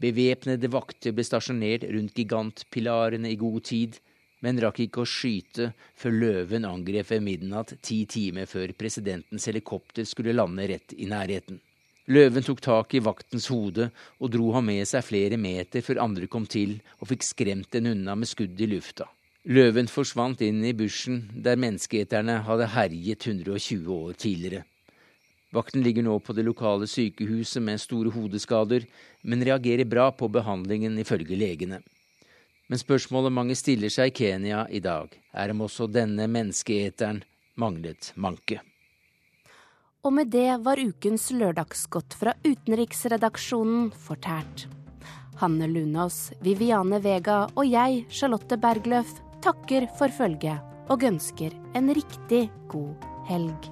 Bevæpnede vakter ble stasjonert rundt gigantpilarene i god tid, men rakk ikke å skyte før løven angrep ved midnatt ti timer før presidentens helikopter skulle lande rett i nærheten. Løven tok tak i vaktens hode og dro ham med seg flere meter før andre kom til og fikk skremt den unna med skudd i lufta. Løven forsvant inn i bushen der menneskeeterne hadde herjet 120 år tidligere. Vakten ligger nå på det lokale sykehuset med store hodeskader, men reagerer bra på behandlingen, ifølge legene. Men spørsmålet mange stiller seg i Kenya i dag, er om også denne menneskeeteren manglet manke. Og med det var ukens lørdagsgodt fra utenriksredaksjonen fortært. Hanne Lunås, Viviane Vega og jeg, Charlotte Bergløf, takker for følget og ønsker en riktig god helg.